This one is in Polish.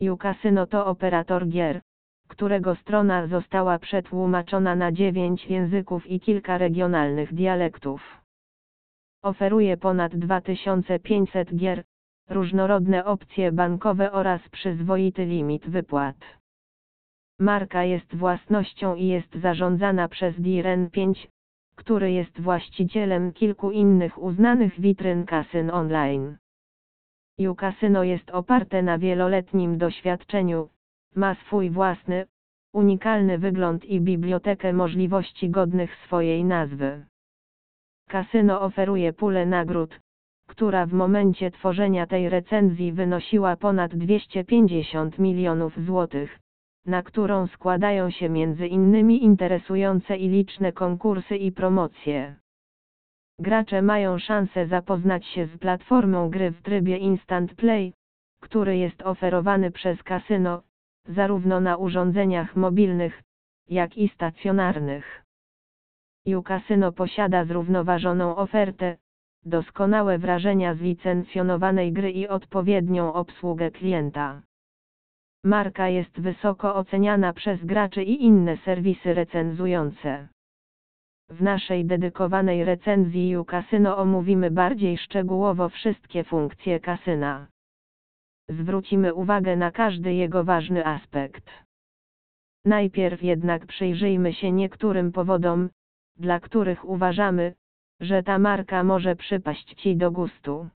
Ukasyno to operator gier, którego strona została przetłumaczona na dziewięć języków i kilka regionalnych dialektów. Oferuje ponad 2500 gier, różnorodne opcje bankowe oraz przyzwoity limit wypłat. Marka jest własnością i jest zarządzana przez Diren 5, który jest właścicielem kilku innych uznanych witryn kasyn online. U-Casino jest oparte na wieloletnim doświadczeniu, ma swój własny, unikalny wygląd i bibliotekę możliwości godnych swojej nazwy. Kasyno oferuje pulę nagród, która w momencie tworzenia tej recenzji wynosiła ponad 250 milionów złotych, na którą składają się między innymi interesujące i liczne konkursy i promocje. Gracze mają szansę zapoznać się z platformą gry w trybie Instant Play, który jest oferowany przez kasyno, zarówno na urządzeniach mobilnych, jak i stacjonarnych. U-Casino posiada zrównoważoną ofertę, doskonałe wrażenia z licencjonowanej gry i odpowiednią obsługę klienta. Marka jest wysoko oceniana przez graczy i inne serwisy recenzujące. W naszej dedykowanej recenzji U-Casino omówimy bardziej szczegółowo wszystkie funkcje kasyna. Zwrócimy uwagę na każdy jego ważny aspekt. Najpierw jednak przyjrzyjmy się niektórym powodom, dla których uważamy, że ta marka może przypaść Ci do gustu.